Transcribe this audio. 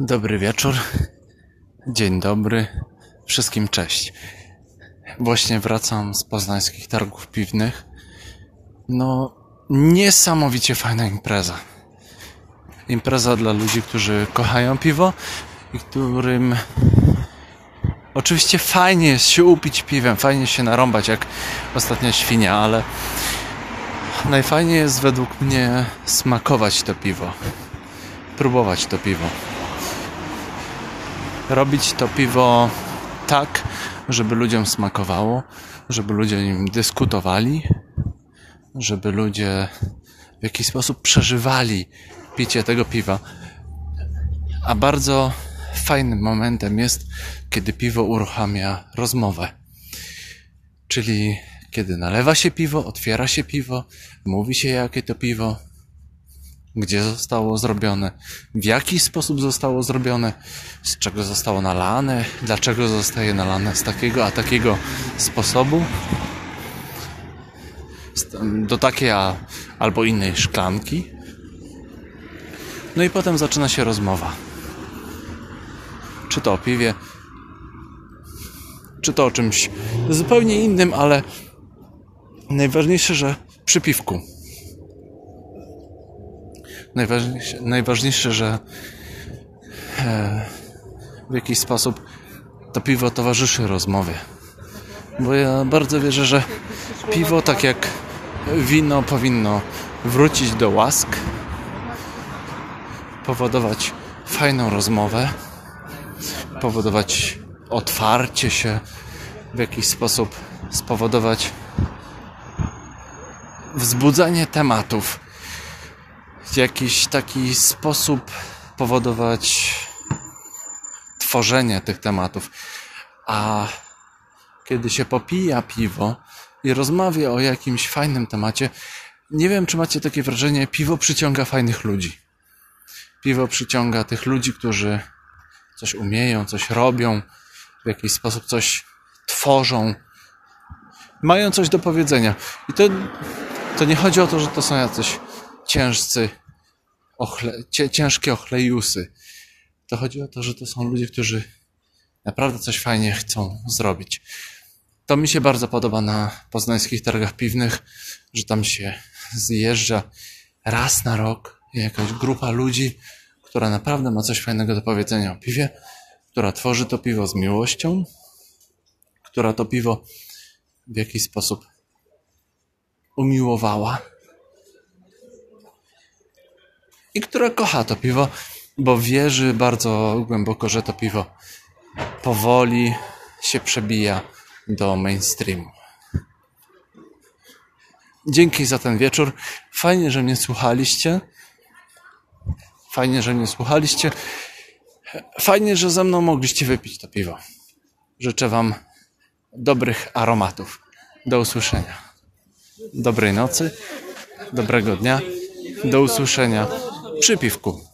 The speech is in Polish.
Dobry wieczór. Dzień dobry. Wszystkim cześć. Właśnie wracam z poznańskich targów piwnych. No, niesamowicie fajna impreza. Impreza dla ludzi, którzy kochają piwo i którym oczywiście fajnie jest się upić piwem, fajnie się narąbać jak ostatnia świnia, ale najfajniej jest według mnie smakować to piwo. Próbować to piwo robić to piwo tak, żeby ludziom smakowało, żeby ludzie nim dyskutowali, żeby ludzie w jakiś sposób przeżywali picie tego piwa. A bardzo fajnym momentem jest, kiedy piwo uruchamia rozmowę. Czyli kiedy nalewa się piwo, otwiera się piwo, mówi się jakie to piwo, gdzie zostało zrobione, w jaki sposób zostało zrobione, z czego zostało nalane, dlaczego zostaje nalane z takiego a takiego sposobu, do takiej a, albo innej szklanki. No i potem zaczyna się rozmowa. Czy to o piwie, czy to o czymś zupełnie innym, ale najważniejsze, że przy piwku najważniejsze, najważniejsze że e, w jakiś sposób to piwo towarzyszy rozmowie. Bo ja bardzo wierzę, że piwo, tak jak wino, powinno wrócić do łask, powodować fajną rozmowę, powodować otwarcie się, w jakiś sposób spowodować wzbudzanie tematów w jakiś taki sposób powodować tworzenie tych tematów. A kiedy się popija piwo i rozmawia o jakimś fajnym temacie, nie wiem, czy macie takie wrażenie, piwo przyciąga fajnych ludzi. Piwo przyciąga tych ludzi, którzy coś umieją, coś robią, w jakiś sposób coś tworzą, mają coś do powiedzenia. I to, to nie chodzi o to, że to są jacyś ciężcy ochle, ciężkie ochlejusy. To chodzi o to, że to są ludzie, którzy naprawdę coś fajnie chcą zrobić. To mi się bardzo podoba na poznańskich targach piwnych, że tam się zjeżdża raz na rok jakaś grupa ludzi, która naprawdę ma coś fajnego do powiedzenia o piwie, która tworzy to piwo z miłością, która to piwo w jakiś sposób umiłowała i która kocha to piwo, bo wierzy bardzo głęboko, że to piwo powoli się przebija do mainstreamu. Dzięki za ten wieczór. Fajnie, że mnie słuchaliście. Fajnie, że mnie słuchaliście. Fajnie, że ze mną mogliście wypić to piwo. Życzę Wam dobrych aromatów. Do usłyszenia. Dobrej nocy, dobrego dnia. Do usłyszenia przy piwku.